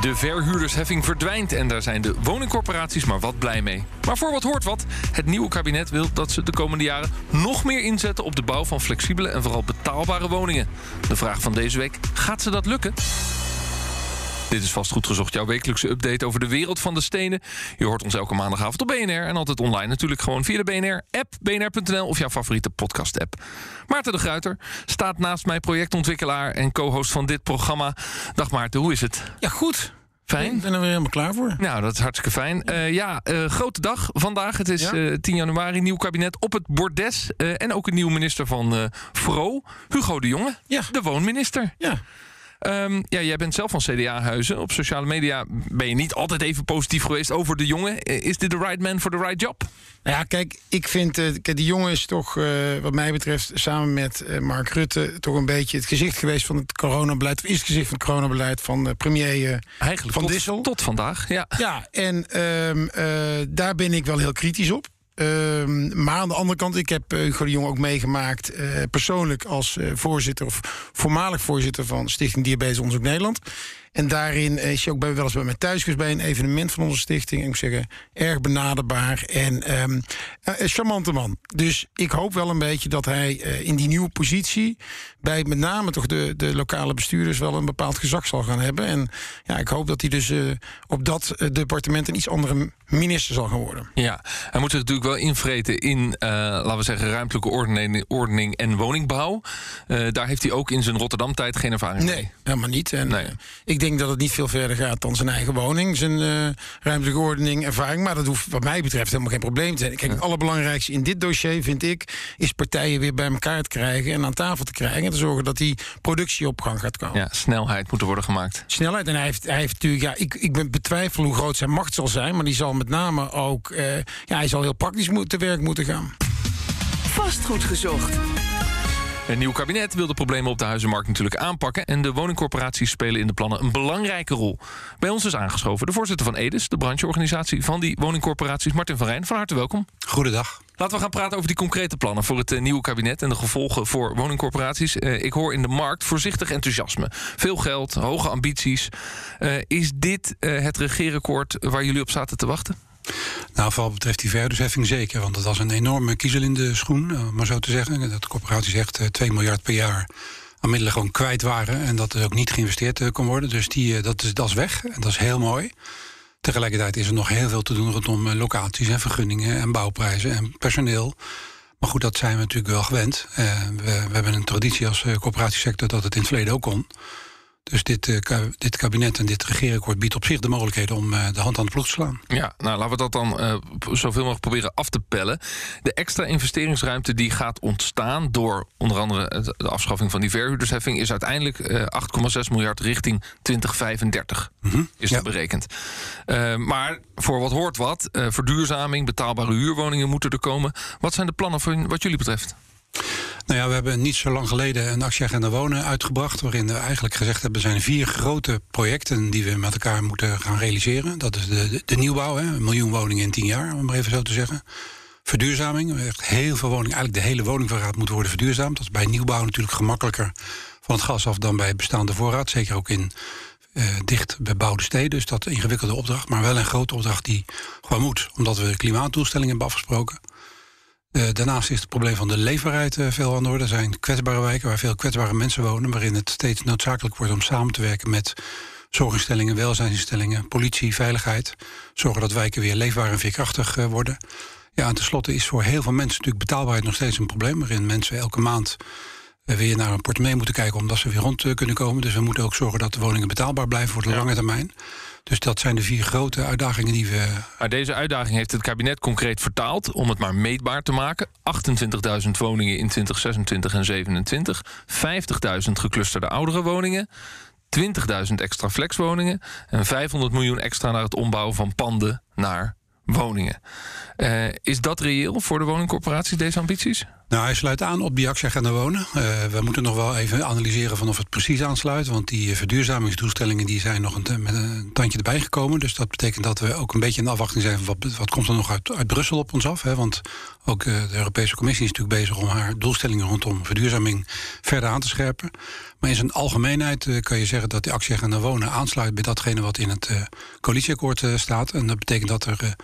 De verhuurdersheffing verdwijnt en daar zijn de woningcorporaties maar wat blij mee. Maar voor wat hoort wat, het nieuwe kabinet wil dat ze de komende jaren nog meer inzetten op de bouw van flexibele en vooral betaalbare woningen. De vraag van deze week: gaat ze dat lukken? Dit is vast goed gezocht, jouw wekelijkse update over de wereld van de stenen. Je hoort ons elke maandagavond op BNR en altijd online natuurlijk gewoon via de BNR-app, bnr.nl of jouw favoriete podcast-app. Maarten de Gruiter staat naast mij projectontwikkelaar en co-host van dit programma. Dag Maarten, hoe is het? Ja, goed. Fijn. Ik ben er weer helemaal klaar voor. Nou, dat is hartstikke fijn. Uh, ja, uh, grote dag vandaag. Het is Ja. uh, 10 januari, nieuw kabinet op het bordes. En ook een nieuwe minister van VRO, Hugo de Jonge. Ja. De woonminister. Ja. Um, ja, jij bent zelf van CDA-huizen. Op sociale media ben je niet altijd even positief geweest over de jongen. Is dit de right man for the right job? Nou ja, kijk, ik vind, uh, kijk, die jongen is toch, uh, wat mij betreft, samen met uh, Mark Rutte, toch een beetje het gezicht geweest van het coronabeleid. Of is het gezicht van het coronabeleid van premier Eigenlijk Van tot, Dissel. Tot vandaag, ja. Ja, en um, daar ben ik wel heel kritisch op. Um, maar aan de andere kant, ik heb Hugo de Jong ook meegemaakt... Uh, persoonlijk als uh, voorzitter of voormalig voorzitter... van Stichting Diabetes Onderzoek Nederland. En daarin is hij ook bij, wel eens bij mij thuis geweest... bij een evenement van onze stichting. En ik moet zeggen, erg benaderbaar en um, een charmante man. Dus ik hoop wel een beetje dat hij uh, in die nieuwe positie... bij met name toch de, de lokale bestuurders... wel een bepaald gezag zal gaan hebben. En ja, ik hoop dat hij dus op dat departement... een iets andere minister zal gaan worden. Ja, hij moet zich natuurlijk wel invreten in, laten we zeggen, ruimtelijke ordening, ordening en woningbouw. Daar heeft hij ook in zijn Rotterdam-tijd geen ervaring nee, mee. Nee, helemaal niet. En nee. ik denk dat het niet veel verder gaat dan zijn eigen woning, zijn uh, ruimtelijke ordening, ervaring. Maar dat hoeft wat mij betreft helemaal geen probleem te zijn. Kijk, het allerbelangrijkste in dit dossier, vind ik, is partijen weer bij elkaar te krijgen en aan tafel te krijgen. En te zorgen dat die productie op gang gaat komen. Ja, snelheid moet er worden gemaakt. Snelheid. En hij heeft, hij heeft natuurlijk, ja, ik, ik ben betwijfel hoe groot zijn macht zal zijn, maar die zal met name ook, uh, ja, hij zal heel praktisch moet, te werk moeten gaan. Vastgoed gezocht. Een nieuw kabinet wil de problemen op de huizenmarkt natuurlijk aanpakken. En de woningcorporaties spelen in de plannen een belangrijke rol. Bij ons is aangeschoven de voorzitter van EDES, de brancheorganisatie van die woningcorporaties, Martin van Rijn. Van harte welkom. Goedendag. Laten we gaan praten over die concrete plannen voor het uh, nieuwe kabinet en de gevolgen voor woningcorporaties. Uh, ik hoor in de markt voorzichtig enthousiasme. Veel geld, hoge ambities. Uh, is dit het regeerakkoord waar jullie op zaten te wachten? Nou, voor wat betreft die verhuurdersheffing zeker. Want dat was een enorme kiezel in de schoen, om maar zo te zeggen. Dat de corporaties echt 2 miljard per jaar aan middelen gewoon kwijt waren. En dat er ook niet geïnvesteerd kon worden. Dus die, dat, is, dat is weg. En dat is heel mooi. Tegelijkertijd is er nog heel veel te doen rondom locaties en vergunningen en bouwprijzen en personeel. Maar goed, dat zijn we natuurlijk wel gewend. We, we, hebben een traditie als corporatiesector dat het in het verleden ook kon. Dus dit, uh, dit kabinet en dit regeerakkoord biedt op zich de mogelijkheden om uh, de hand aan de ploeg te slaan. Ja, nou laten we dat dan uh, zoveel mogelijk proberen af te pellen. De extra investeringsruimte die gaat ontstaan door onder andere de afschaffing van die verhuurdersheffing is uiteindelijk 8,6 miljard richting 2035 mm -hmm. is ja. dat berekend. maar voor wat hoort wat, verduurzaming, betaalbare huurwoningen moeten er komen. Wat zijn de plannen voor wat jullie betreft? Nou ja, we hebben niet zo lang geleden een actieagenda wonen uitgebracht. Waarin we eigenlijk gezegd hebben: er zijn vier grote projecten die we met elkaar moeten gaan realiseren. Dat is de, de, nieuwbouw, hè, een miljoen woningen in tien jaar, om maar even zo te zeggen. Verduurzaming, echt heel veel woningen. Eigenlijk de hele woningvoorraad moet worden verduurzaamd. Dat is bij nieuwbouw natuurlijk gemakkelijker van het gas af dan bij bestaande voorraad. Zeker ook in uh, dicht bebouwde steden. Dus dat is een ingewikkelde opdracht, maar wel een grote opdracht die gewoon moet. Omdat we klimaatdoelstellingen hebben afgesproken. Uh, daarnaast is het probleem van de leefbaarheid uh, veel aan de orde. Er zijn kwetsbare wijken waar veel kwetsbare mensen wonen, waarin het steeds noodzakelijk wordt om samen te werken met zorginstellingen, welzijnsinstellingen, politie, veiligheid. Zorgen dat wijken weer leefbaar en veerkrachtig uh, worden. Ja, en tenslotte is voor heel veel mensen natuurlijk betaalbaarheid nog steeds een probleem, waarin mensen elke maand weer naar een portemonnee moeten kijken omdat ze weer rond kunnen komen. Dus we moeten ook zorgen dat de woningen betaalbaar blijven voor de ja. lange termijn. Dus dat zijn de vier grote uitdagingen die we. Maar deze uitdaging heeft het kabinet concreet vertaald om het maar meetbaar te maken. 28.000 woningen in 2026 en 2027, 50.000 geclusterde oudere woningen. 20.000 extra flexwoningen en 500 miljoen extra naar het ombouwen van panden naar woningen. Uh, is dat reëel voor de woningcorporaties, deze ambities? Nou, hij sluit aan op die actieagenda wonen. Uh, we moeten nog wel even analyseren van of het precies aansluit. Want die verduurzamingsdoelstellingen die zijn nog een, met een tandje erbij gekomen. Dus dat betekent dat we ook een beetje in afwachting zijn van wat, wat komt er nog uit, uit Brussel op ons af. Hè? Want ook uh, de Europese Commissie is natuurlijk bezig om haar doelstellingen rondom verduurzaming verder aan te scherpen. Maar in zijn algemeenheid uh, kan je zeggen dat de actieagenda wonen aansluit bij datgene wat in het coalitieakkoord staat. En dat betekent dat er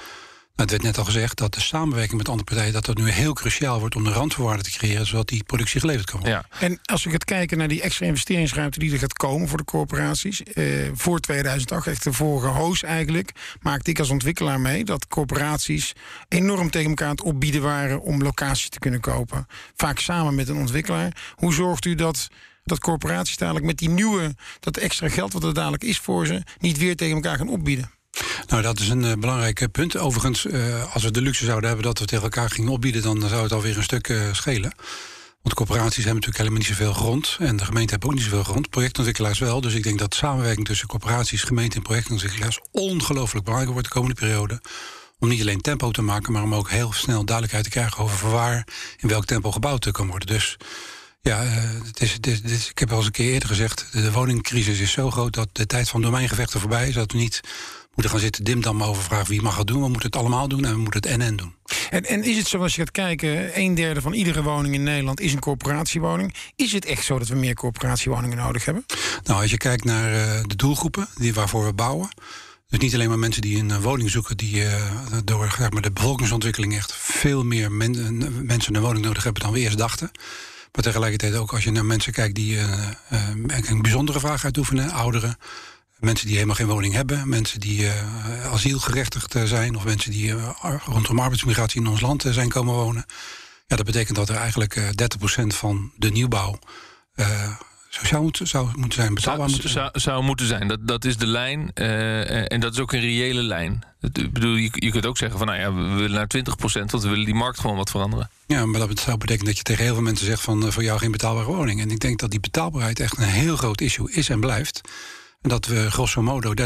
het werd net al gezegd dat de samenwerking met andere partijen... dat dat nu heel cruciaal wordt om de randvoorwaarden te creëren... zodat die productie geleverd kan worden. Ja. En als we gaat kijken naar die extra investeringsruimte die er gaat komen voor de corporaties... Eh, voor 2008, echt de vorige hoos eigenlijk... maakte ik als ontwikkelaar mee dat corporaties enorm tegen elkaar aan het opbieden waren... om locaties te kunnen kopen. Vaak samen met een ontwikkelaar. Hoe zorgt u dat dat corporaties dadelijk met die nieuwe, dat extra geld wat er dadelijk is voor ze, niet weer tegen elkaar gaan opbieden? Nou, dat is een uh, belangrijk punt. Overigens, uh, als we de luxe zouden hebben dat we tegen elkaar gingen opbieden, dan zou het alweer een stuk schelen. Want corporaties hebben natuurlijk helemaal niet zoveel grond. En de gemeente heeft ook niet zoveel grond. Projectontwikkelaars wel. Dus ik denk dat samenwerking tussen corporaties, gemeente en projectontwikkelaars ongelooflijk belangrijk wordt de komende periode. Om niet alleen tempo te maken, maar om ook heel snel duidelijkheid te krijgen over waar in welk tempo gebouwd kan worden. Dus ja, het is, het is, ik heb al eens een keer eerder gezegd: de woningcrisis is zo groot dat de tijd van domeingevechten voorbij is. Dat we niet moeten gaan zitten dimdam over vragen wie mag het doen. We moeten het allemaal doen en we moeten het en-en doen. En, en is het zo, als je gaat kijken, een derde van iedere woning in Nederland is een corporatiewoning. Is het echt zo dat we meer corporatiewoningen nodig hebben? Nou, als je kijkt naar uh, de doelgroepen die waarvoor we bouwen. Dus niet alleen maar mensen die een woning zoeken, die uh, door zeg maar, de bevolkingsontwikkeling echt veel meer men, mensen een woning nodig hebben dan we eerst dachten. Maar tegelijkertijd ook als je naar mensen kijkt die uh, een bijzondere vraag uitoefenen, ouderen, Mensen die helemaal geen woning hebben, mensen die uh, asielgerechtigd eh, zijn, of mensen die uh, rondom arbeidsmigratie in ons land zijn komen wonen. Ja, dat betekent dat er eigenlijk 30% van de nieuwbouw sociaal moet, zou moeten zijn, betaalbaar zou, moeten zijn. Zou, moeten zijn, dat, dat is de lijn. en dat is ook een reële lijn. Ik bedoel, je, je kunt ook zeggen van nou ja, we willen naar 20%, want we willen die markt gewoon wat veranderen. Ja, maar dat zou betekenen dat je tegen heel veel mensen zegt van voor jou geen betaalbare woning. En ik denk dat die betaalbaarheid echt een heel groot issue is en blijft. Dat we grosso modo 30%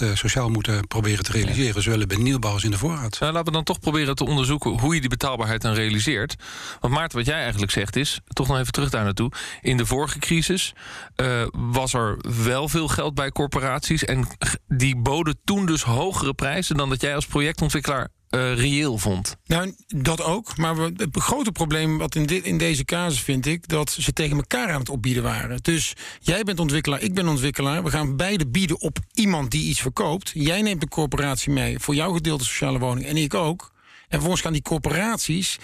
eh, sociaal moeten proberen te realiseren, zowel bij nieuwbouw als in de voorraad. Nou, laten we dan toch proberen te onderzoeken hoe je die betaalbaarheid dan realiseert. Want Maarten, wat jij eigenlijk zegt is, toch nog even terug daar naartoe. In de vorige crisis uh, was er wel veel geld bij corporaties. En die boden toen dus hogere prijzen dan dat jij als projectontwikkelaar uh, reëel vond. Nou, dat ook. Maar we, het grote probleem wat in, dit, in deze casus vind ik... dat ze tegen elkaar aan het opbieden waren. Dus jij bent ontwikkelaar, ik ben ontwikkelaar. We gaan beide bieden op iemand die iets verkoopt. Jij neemt de corporatie mee voor jouw gedeelte sociale woning en ik ook. En vervolgens gaan die corporaties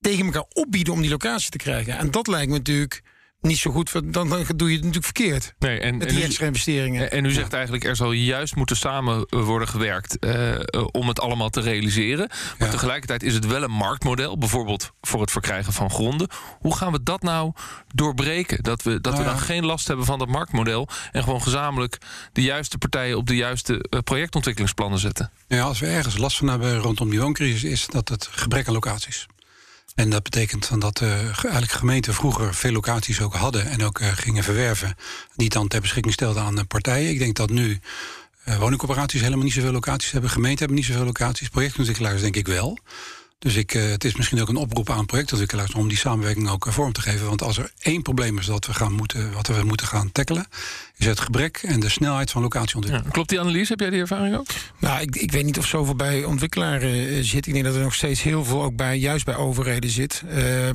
tegen elkaar opbieden om die locatie te krijgen. En dat lijkt me natuurlijk niet zo goed, dan, dan doe je het natuurlijk verkeerd. Nee, en, met die en extra investeringen. En u zegt eigenlijk, er zal juist moeten samen worden gewerkt uh, om het allemaal te realiseren. Maar tegelijkertijd is het wel een marktmodel, bijvoorbeeld voor het verkrijgen van gronden. Hoe gaan we dat nou doorbreken? Dat we, dat we nou dan geen last hebben van dat marktmodel en gewoon gezamenlijk de juiste partijen op de juiste uh, projectontwikkelingsplannen zetten. Ja, als we ergens last van hebben rondom die wooncrisis, is dat het gebrek aan locaties. En dat betekent van dat uh, eigenlijk gemeenten vroeger veel locaties ook hadden en ook uh, gingen verwerven, die dan ter beschikking stelden aan partijen. Ik denk dat nu woningcorporaties helemaal niet zoveel locaties hebben, gemeenten hebben niet zoveel locaties, projectontwikkelaars denk ik wel. Dus ik, uh, het is misschien ook een oproep aan projectontwikkelaars om die samenwerking ook vorm te geven. Want als er één probleem is dat we gaan moeten, wat we moeten gaan tackelen, is het gebrek en de snelheid van locatieontwikkeling. Ja, klopt die analyse? Heb jij die ervaring ook? Nou, ik, ik weet niet of zoveel bij ontwikkelaren uh, zit. Ik denk dat er nog steeds heel veel ook bij, juist bij overheden zit. Uh,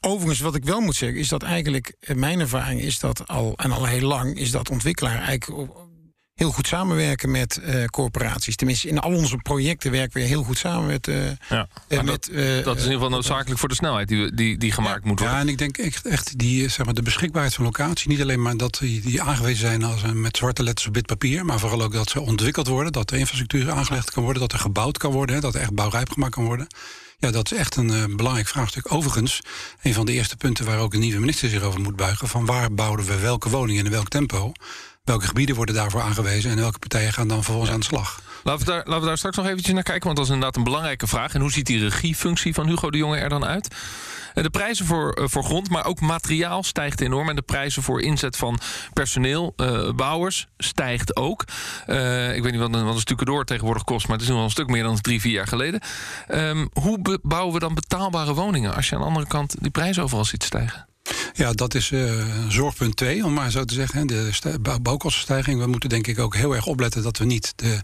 overigens, wat ik wel moet zeggen, is dat eigenlijk eh, mijn ervaring is dat al en al heel lang is dat ontwikkelaar eigenlijk heel goed samenwerken met uh, corporaties. Tenminste, in al onze projecten werken we heel goed samen met. Uh, ja, uh, met dat, dat, is in ieder geval noodzakelijk voor de snelheid die, die, die gemaakt moet worden. Ja, en ik denk echt, echt die, zeg maar, de beschikbaarheid van locatie. Niet alleen maar dat die, die aangewezen zijn als met zwarte letters op wit papier. Maar vooral ook dat ze ontwikkeld worden. Dat de infrastructuur aangelegd kan worden. Dat er gebouwd kan worden. Hè, dat er echt bouwrijp gemaakt kan worden. Ja, dat is echt een belangrijk vraagstuk. Overigens, een van de eerste punten waar ook een nieuwe minister zich over moet buigen: van waar bouwen we welke woningen en in welk tempo. Welke gebieden worden daarvoor aangewezen en welke partijen gaan dan vervolgens aan de slag? Laten we, daar, laten we daar straks nog eventjes naar kijken, want dat is inderdaad een belangrijke vraag. En hoe ziet die regiefunctie van Hugo de Jonge er dan uit? Eh, de prijzen voor, eh, voor grond, maar ook materiaal stijgt enorm. En de prijzen voor inzet van personeel, uh, bouwers, stijgt ook. Uh, ik weet niet wat een, wat een stukje door tegenwoordig kost, maar het is nu al een stuk meer dan drie, vier jaar geleden. Um, hoe bouwen we dan betaalbare woningen als je aan de andere kant die prijzen overal ziet stijgen? Ja, dat is uh, zorgpunt 2, om maar zo te zeggen. De bouwkostenstijging. We moeten denk ik ook heel erg opletten dat we niet de,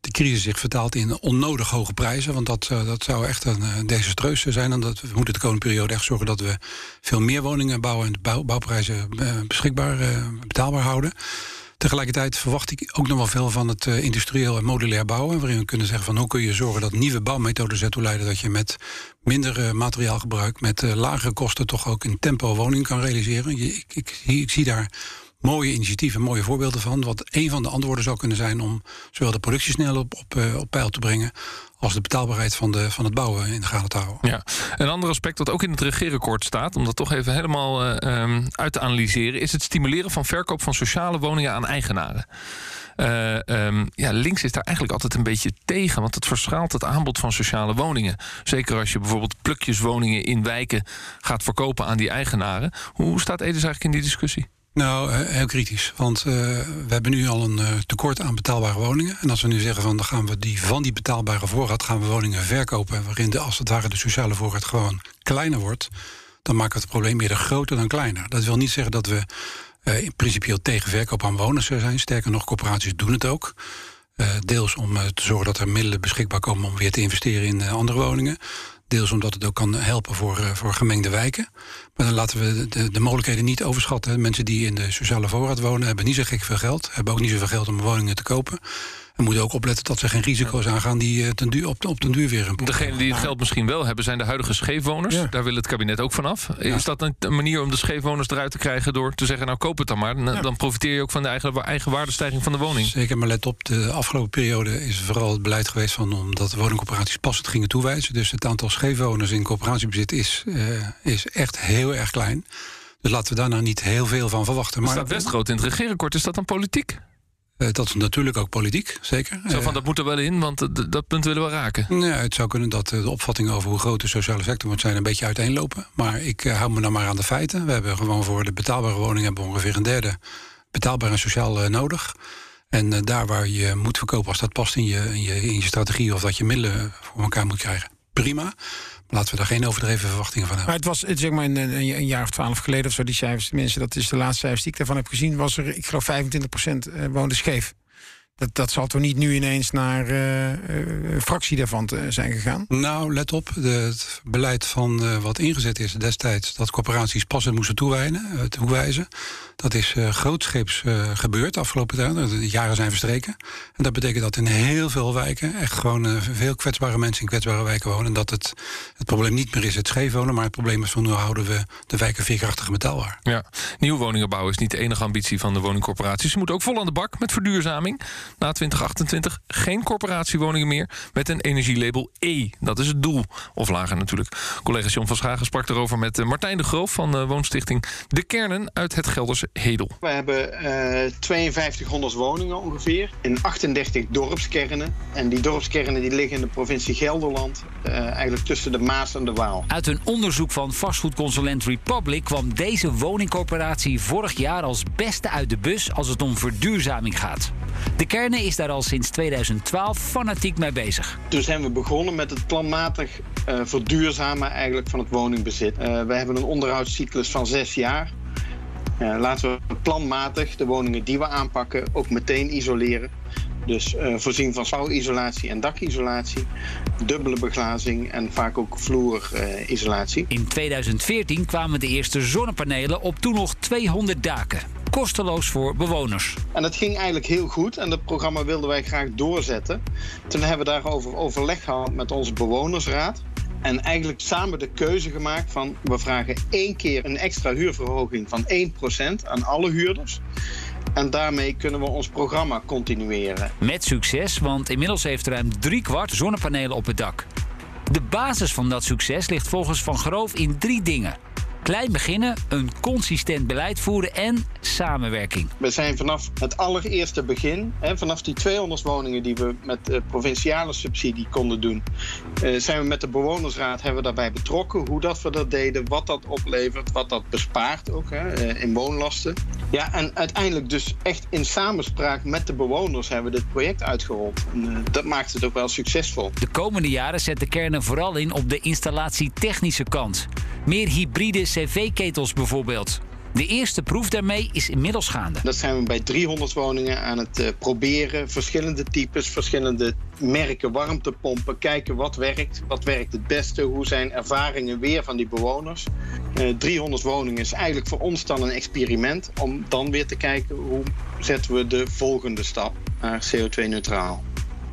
de crisis zich vertaalt in onnodig hoge prijzen. Want dat, uh, dat zou echt een uh, desastreus zijn. En dat, we moeten de komende periode echt zorgen dat we veel meer woningen bouwen en de bouw, bouwprijzen beschikbaar, betaalbaar houden. Tegelijkertijd verwacht ik ook nog wel veel van het uh, industrieel en modulair bouwen. Waarin we kunnen zeggen van hoe kun je zorgen dat nieuwe bouwmethoden ertoe leiden dat je met minder uh, materiaalgebruik, met uh, lagere kosten toch ook in tempo woning kan realiseren. Ik, ik, ik, zie daar mooie initiatieven, mooie voorbeelden van. Wat een van de antwoorden zou kunnen zijn om zowel de productie snel op, op, op peil te brengen als de betaalbaarheid van, de, van het bouwen in de gaten te houden. Ja. Een ander aspect dat ook in het regeerakkoord staat, om dat toch even helemaal uh, um, uit te analyseren, is het stimuleren van verkoop van sociale woningen aan eigenaren. Uh, um, ja, links is daar eigenlijk altijd een beetje tegen, want het verschaalt het aanbod van sociale woningen. Zeker als je bijvoorbeeld plukjeswoningen in wijken gaat verkopen aan die eigenaren. Hoe staat Edes eigenlijk in die discussie? Nou, heel kritisch. Want uh, we hebben nu al een uh, tekort aan betaalbare woningen. En als we nu zeggen van dan gaan we die, van die betaalbare voorraad gaan we woningen verkopen. Waarin de, als het ware de sociale voorraad gewoon kleiner wordt. Dan maken we het probleem eerder groter dan kleiner. Dat wil niet zeggen dat we in principieel tegen verkoop aan woners zijn. Sterker nog, corporaties doen het ook. deels om te zorgen dat er middelen beschikbaar komen om weer te investeren in andere woningen. Deels omdat het ook kan helpen voor, uh, voor gemengde wijken. Maar dan laten we de, de, mogelijkheden niet overschatten. Mensen die in de sociale voorraad wonen hebben niet zo gek veel geld. Hebben ook niet zoveel geld om woningen te kopen. We moeten ook opletten dat ze geen risico's aangaan die uh, ten duur, op, op den duur weer een Degene die het geld misschien wel hebben zijn de huidige scheefwoners. Ja. Daar wil het kabinet ook vanaf. Ja. Is dat een, een, manier om de scheefwoners eruit te krijgen door te zeggen: nou koop het dan maar. Dan, ja. dan profiteer je ook van de eigen, eigen waardestijging van de woning. Zeker, maar let op, de afgelopen periode is vooral het beleid geweest van omdat woningcorporaties passend gingen toewijzen. Dus het aantal scheefwoners in coöperatiebezit is, uh, is echt heel erg klein. Dus laten we daar nou niet heel veel van verwachten. Maar staat Westgroot in het regeerakkoord. Is dat dan politiek? Uh, dat is natuurlijk ook politiek, zeker. Zo van, dat moet er wel in, want dat punt willen we raken. Ja, het zou kunnen dat de opvattingen over hoe groot de sociale sector moet zijn... een beetje uiteenlopen. Maar ik hou me nou maar aan de feiten. We hebben gewoon voor de betaalbare woning... hebben we ongeveer een derde betaalbaar en sociaal nodig. En daar waar je moet verkopen, als dat past in je, in, je, in je strategie... of dat je middelen voor elkaar moet krijgen, prima. Laten we daar geen overdreven verwachtingen van hebben. Maar het was zeg maar een, een, jaar of twaalf geleden of zo, die cijfers. Tenminste, dat is de laatste cijfers die ik daarvan heb gezien. Was er, ik geloof, 25% woonde scheef. Dat, dat zal toch niet nu ineens naar uh, fractie daarvan te zijn gegaan? Nou, let op. De, het beleid van uh, wat ingezet is destijds... dat corporaties passend moesten toewijzen, toewijzen dat is uh, grootscheeps uh, gebeurd de afgelopen tijd. De jaren zijn verstreken. En dat betekent dat in heel veel wijken echt gewoon uh, veel kwetsbare mensen in kwetsbare wijken wonen. En dat het, het probleem niet meer is het scheef wonen, maar het probleem is van hoe houden we de wijken veerkrachtig en betaalbaar. Ja, nieuwe woningen bouwen is niet de enige ambitie van de woningcorporaties. Ze moeten ook vol aan de bak met verduurzaming. Na 2028 geen corporatiewoningen meer met een energielabel E. Dat is het doel. Of lager natuurlijk. Collega John van Schagen sprak erover met Martijn de Groof van Woonstichting De Kernen uit het Gelderse Hedel. We hebben uh, 5200 woningen ongeveer in 38 dorpskernen. En die dorpskernen die liggen in de provincie Gelderland, uh, eigenlijk tussen de Maas en de Waal. Uit een onderzoek van vastgoedconsulent Republic kwam deze woningcorporatie vorig jaar als beste uit de bus als het om verduurzaming gaat. De kernen is daar al sinds 2012 fanatiek mee bezig. Toen zijn we begonnen met het planmatig uh, verduurzamen eigenlijk van het woningbezit. Uh, we hebben een onderhoudscyclus van zes jaar. Uh, laten we planmatig de woningen die we aanpakken ook meteen isoleren. Dus uh, voorzien van spouwisolatie en dakisolatie, dubbele beglazing en vaak ook vloerisolatie. Uh, In 2014 kwamen de eerste zonnepanelen op toen nog 200 daken. Kosteloos voor bewoners. En dat ging eigenlijk heel goed en dat programma wilden wij graag doorzetten. Toen hebben we daarover overleg gehad met onze bewonersraad. En eigenlijk samen de keuze gemaakt van we vragen één keer een extra huurverhoging van 1% aan alle huurders. En daarmee kunnen we ons programma continueren. Met succes, want inmiddels heeft ruim driekwart zonnepanelen op het dak. De basis van dat succes ligt volgens Van Groof in drie dingen. Klein beginnen, een consistent beleid voeren en samenwerking. We zijn vanaf het allereerste begin, hè, vanaf die 200 woningen die we met de provinciale subsidie konden doen, eh, zijn we met de bewonersraad hebben we daarbij betrokken. Hoe dat we dat deden, wat dat oplevert, wat dat bespaart ook hè, eh, in woonlasten. Ja, en uiteindelijk dus echt in samenspraak met de bewoners hebben we dit project uitgerold. En, eh, dat maakt het ook wel succesvol. De komende jaren zet de kernen vooral in op de installatie-technische kant. Meer hybride cv-ketels bijvoorbeeld. De eerste proef daarmee is inmiddels gaande. Dat zijn we bij 300 woningen aan het eh, proberen. Verschillende types, verschillende merken warmtepompen. Kijken wat werkt, wat werkt het beste. Hoe zijn ervaringen weer van die bewoners. Eh, 300 woningen is eigenlijk voor ons dan een experiment. Om dan weer te kijken hoe zetten we de volgende stap naar CO2-neutraal.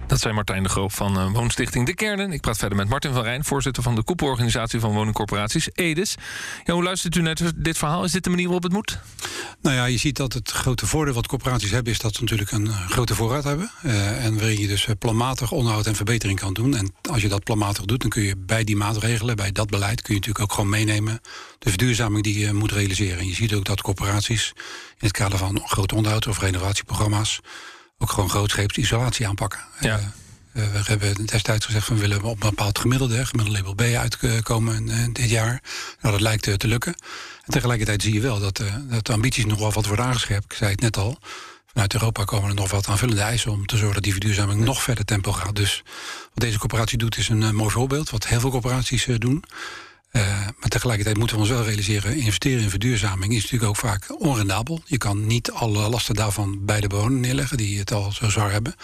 Dat zei Martijn de Groot van uh, Woonstichting De Kernen. Ik praat verder met Martin van Rijn, voorzitter van de koepelorganisatie van woningcorporaties, EDES. Ja, hoe luistert u naar dit verhaal? Is dit de manier waarop het moet? Nou ja, je ziet dat het grote voordeel wat corporaties hebben... is dat ze natuurlijk een grote voorraad hebben. Uh, en waarin je dus planmatig onderhoud en verbetering kan doen. En als je dat planmatig doet, dan kun je bij die maatregelen... bij dat beleid, kun je natuurlijk ook gewoon meenemen... de verduurzaming die je moet realiseren. En je ziet ook dat corporaties in het kader van grote onderhoud... of renovatieprogramma's ook gewoon grootscheeps isolatie aanpakken. Ja. Uh, we hebben destijds gezegd van we willen op een bepaald gemiddelde, gemiddelde label B uitkomen uh, dit jaar. Nou, dat lijkt uh, te lukken. En tegelijkertijd zie je wel dat, dat de ambities nog wel wat worden aangescherpt. Ik zei het net al. Vanuit Europa komen er nog wat aanvullende eisen om te zorgen dat die verduurzaming nog verder tempo gaat. Dus wat deze coöperatie doet is een mooi voorbeeld. Wat heel veel coöperaties doen. Uh, maar tegelijkertijd moeten we ons wel realiseren... investeren in verduurzaming is natuurlijk ook vaak onrendabel. Je kan niet alle lasten daarvan bij de bewoner neerleggen... die het al zo zwaar hebben.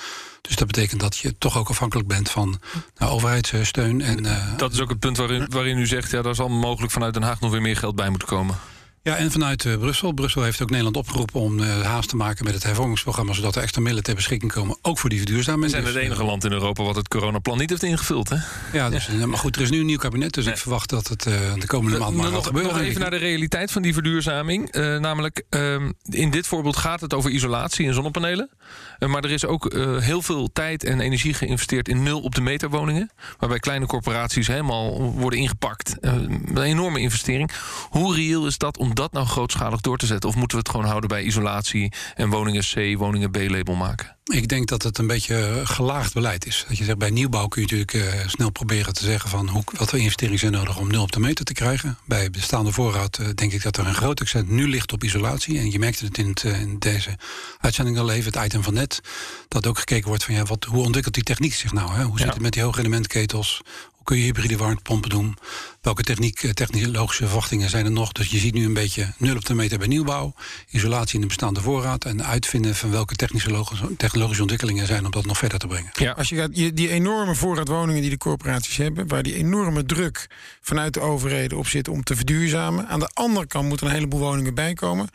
Dus dat betekent dat je toch ook afhankelijk bent van nou, overheidssteun. En, uh, dat is ook het punt waarin, waarin u zegt... ja, daar zal mogelijk vanuit Den Haag nog weer meer geld bij moeten komen. Ja, en vanuit uh, Brussel. Brussel heeft ook Nederland opgeroepen om uh, haast te maken met het hervormingsprogramma, zodat er extra middelen ter beschikking komen, ook voor die verduurzaming. We zijn dus, het enige uh, land in Europa wat het coronaplan niet heeft ingevuld, hè? Ja, dus, ja. maar goed, er is nu een nieuw kabinet, dus nee. ik verwacht dat het de komende maand maar nog, gebeuren. Nog even naar de realiteit van die verduurzaming. namelijk, ehm, in dit voorbeeld gaat het over isolatie en zonnepanelen. maar er is ook heel veel tijd en energie geïnvesteerd in nul op de meter woningen. Waarbij kleine corporaties helemaal worden ingepakt. een enorme investering. Hoe reëel is dat om dat nou grootschalig door te zetten? Of moeten we het gewoon houden bij isolatie en woningen C, woningen B-label maken? Ik denk dat het een beetje gelaagd beleid is. Dat je zegt, bij nieuwbouw kun je natuurlijk uh, snel proberen te zeggen van hoe, wat voor investeringen zijn nodig om nul op de meter te krijgen. Bij bestaande voorraad uh, denk ik dat er een groot accent nu ligt op isolatie. En je merkte het in, het, uh, in deze uitzending al even, het item van net. Dat ook gekeken wordt van ja, wat, hoe ontwikkelt die techniek zich nou? Hè? Hoe zit ja. het met die hoge elementketels? Hoe kun je hybride warmtepompen doen? Welke techniek, technologische verwachtingen zijn er nog? Dus je ziet nu een beetje nul op de meter bij nieuwbouw, isolatie in de bestaande voorraad en uitvinden van welke technische technologische ontwikkelingen zijn om dat nog verder te brengen. Ja. Als je gaat, je, die enorme voorraad woningen die de corporaties hebben, waar die enorme druk vanuit de overheden op zit om te verduurzamen. Aan de andere kant moeten een heleboel woningen bij komen.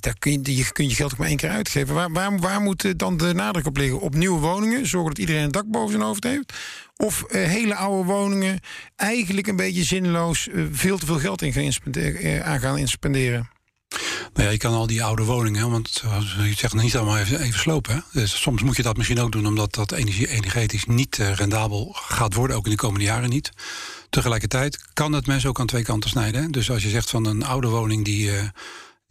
Daar kun je, je, kun je geld ook maar één keer uitgeven. Waar, waar, waar moet dan de nadruk op liggen? Op nieuwe woningen, zorgen dat iedereen een dak boven zijn hoofd heeft? Of uh, hele oude woningen, eigenlijk een beetje uh, veel te veel geld in gaan aan gaan spenderen. Nou ja, je kan al die oude woningen, want zoals je zegt, niet allemaal even, slopen. Hè? Dus soms moet je dat misschien ook doen, omdat dat energie energetisch niet rendabel gaat worden, ook in de komende jaren niet. Tegelijkertijd kan het mensen ook aan twee kanten snijden. Hè? Dus als je zegt van een oude woning die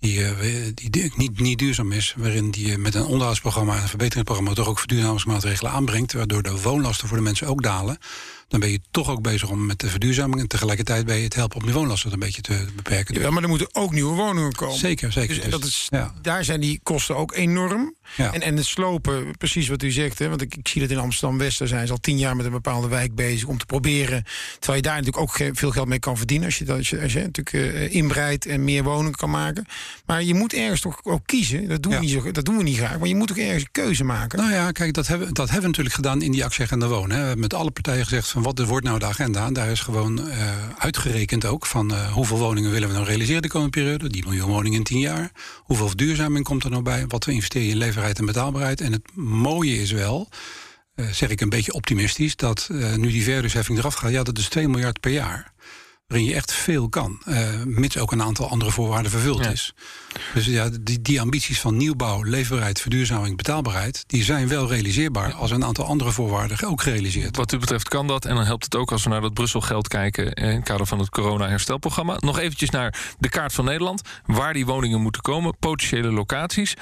die, die, die, niet, niet duurzaam is, waarin die met een onderhoudsprogramma en een verbeteringsprogramma toch ook verduurzamingsmaatregelen aanbrengt, waardoor de woonlasten voor de mensen ook dalen, dan ben je toch ook bezig om met de verduurzaming en tegelijkertijd ben je het helpen om die woonlasten een beetje te beperken. Ja, maar er moeten ook nieuwe woningen komen. Zeker, zeker. Dus, dat is, ja. Daar zijn die kosten ook enorm. Ja. En, en het slopen, precies wat u zegt, hè, want ik, ik zie dat in Amsterdam-West, daar zijn ze al tien jaar met een bepaalde wijk bezig om te proberen, terwijl je daar natuurlijk ook veel geld mee kan verdienen als je, als je, als je natuurlijk uh, inbreidt en meer woningen kan maken. Maar je moet ergens toch ook kiezen. Dat doen, ja. we, niet zo, dat doen we niet graag, maar je moet ook ergens een keuze maken. Nou ja, kijk, dat hebben, dat hebben we natuurlijk gedaan in die actieagenda wonen. Hè. We hebben met alle partijen gezegd van wat wordt nou de agenda. Daar is gewoon uh, uitgerekend ook van uh, hoeveel woningen willen we nou realiseren de komende periode. Die miljoen woningen in tien jaar. Hoeveel verduurzaming komt er nou bij? Wat we investeren in leverbaarheid en betaalbaarheid. En het mooie is wel, uh, zeg ik een beetje optimistisch, dat nu die verhuurdersheffing eraf gaat, ja, dat is 2 miljard per jaar. Waarin je echt veel kan. eh, mits ook een aantal andere voorwaarden vervuld Ja. is. Dus ja, die, die ambities van nieuwbouw, leefbaarheid, verduurzaming, betaalbaarheid... die zijn wel realiseerbaar als een aantal andere voorwaarden ook gerealiseerd Wat u betreft kan dat. En dan helpt het ook als we naar dat Brussel geld kijken... in het kader van het corona-herstelprogramma. Nog eventjes naar de kaart van Nederland. Waar die woningen moeten komen, potentiële locaties.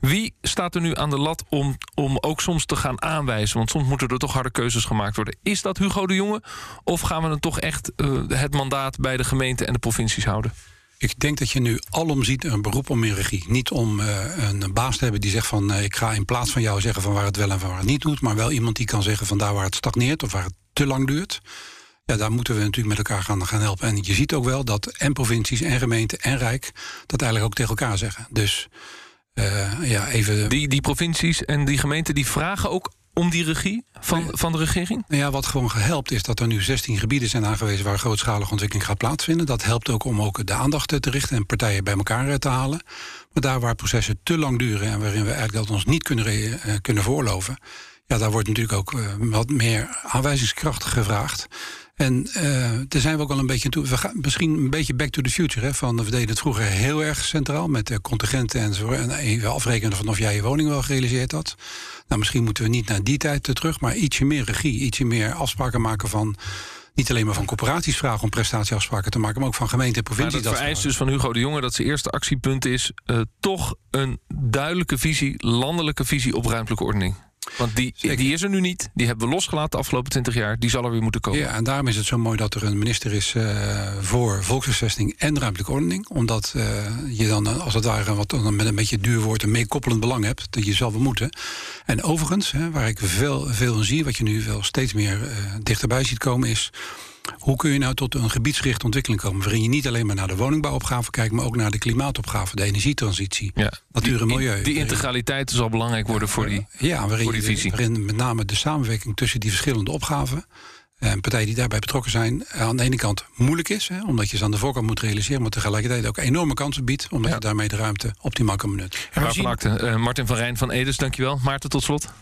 Wie staat er nu aan de lat om, om ook soms te gaan aanwijzen? Want soms moeten er toch harde keuzes gemaakt worden. Is dat Hugo de Jonge? Of gaan we dan toch echt eh, het mandaat bij de gemeente en de provincies houden? Ik denk dat je nu alom ziet een beroep om in regie. Niet om eh, een baas te hebben die zegt van... eh, ik ga in plaats van jou zeggen van waar het wel en waar het niet doet... maar wel iemand die kan zeggen van daar waar het stagneert... of waar het te lang duurt. Ja, daar moeten we natuurlijk met elkaar gaan, gaan helpen. En je ziet ook wel dat en provincies en gemeenten en Rijk... dat eigenlijk ook tegen elkaar zeggen. Dus eh, ja, even... Die, die provincies en die gemeenten die vragen ook om die regie van, van de regering? Nou ja, wat gewoon helpt is dat er nu 16 gebieden zijn aangewezen waar grootschalige ontwikkeling gaat plaatsvinden. Dat helpt ook om ook de aandacht te richten en partijen bij elkaar eh, te halen. Maar daar waar processen te lang duren en waarin we eigenlijk dat ons niet kunnen, eh, kunnen veroorloven, ja, daar wordt natuurlijk ook eh, wat meer aanwijzingskracht gevraagd. En eh, daar zijn we ook wel een beetje toe. We gaan misschien een beetje back to the future. Hè, van, we deden het vroeger heel erg centraal met contingenten en zo. En even afrekenen van of jij je woning wel gerealiseerd had. Nou, misschien moeten we niet naar die tijd eh, terug, maar ietsje meer regie, ietsje meer afspraken maken van. Niet alleen maar van corporaties vragen om prestatieafspraken te maken, maar ook van gemeenten en Maar provincies. dat dat vereist dus van Hugo de Jonge dat zijn eerste actiepunt is... eh, toch een duidelijke visie, landelijke visie op ruimtelijke ordening. Want die, Zeker. die is er nu niet. Die hebben we losgelaten de afgelopen 20 jaar. Die zal er weer moeten komen. Ja, en daarom is het zo mooi dat er een minister is eh, voor volkshuisvesting en ruimtelijke ordening. Omdat eh, je dan eh, als het ware wat dan met een beetje duur woord een meekoppelend belang hebt. Dat je zelf wel moeten. En overigens, hè, waar ik veel, veel in zie, wat je nu wel steeds meer dichterbij ziet komen, is. Hoe kun je nou tot een gebiedsgerichte ontwikkeling komen? Waarin je niet alleen maar naar de woningbouwopgave kijkt, maar ook naar de klimaatopgave, de energietransitie, Ja. natuur en milieu. Die integraliteit zal belangrijk worden voor die... Ja, waarin, voor die je- visie. waarin met name de samenwerking tussen die verschillende opgaven. En partijen die daarbij betrokken zijn, aan de ene kant moeilijk is, hè, omdat je ze aan de voorkant moet realiseren, maar tegelijkertijd ook enorme kansen biedt, omdat Ja. je daarmee de ruimte optimaal kan benutten. En we zien-. Eh, Martin van Rijn van Edes, dankjewel. Maarten, tot slot.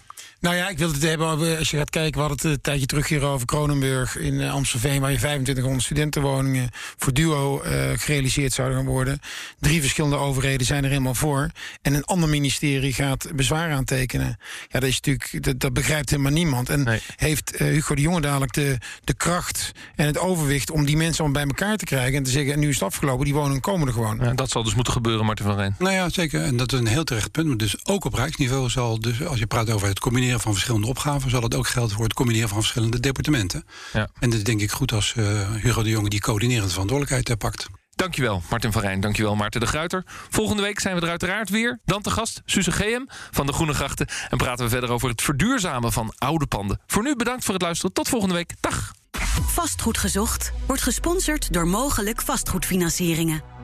Nou ja, ik wilde het hebben over, als je gaat kijken, we hadden het een tijdje terug hier over Kronenburg in eh, Amstelveen, waar je 2500 studentenwoningen voor duo eh, gerealiseerd zouden gaan worden. Drie verschillende overheden zijn er helemaal voor. En een ander ministerie gaat bezwaar aantekenen. Ja, dat is natuurlijk, dat, dat begrijpt helemaal niemand. En Nee. heeft eh, Hugo de Jonge dadelijk de, de kracht en het overwicht om die mensen allemaal bij elkaar te krijgen en te zeggen, nu is het afgelopen, die woningen komen er gewoon. Ja, dat zal dus moeten gebeuren, Martin van Rijn. Nou ja, zeker. En dat is een heel terecht punt. Maar dus ook op rijksniveau zal, dus als je praat over het combineren van verschillende opgaven, zal het ook gelden voor het combineren van verschillende departementen. Ja. En dat is denk ik goed als eh, Hugo de Jonge die coördinerende verantwoordelijkheid eh, pakt. Dankjewel, Martin van Rijn. Dankjewel, Maarten de Gruiter. Volgende week zijn we er uiteraard weer. Dan te gast Suze GM van de Groene Grachten. En praten we verder over het verduurzamen van oude panden. Voor nu bedankt voor het luisteren. Tot volgende week. Dag. Vastgoed gezocht wordt gesponsord door mogelijk vastgoedfinancieringen.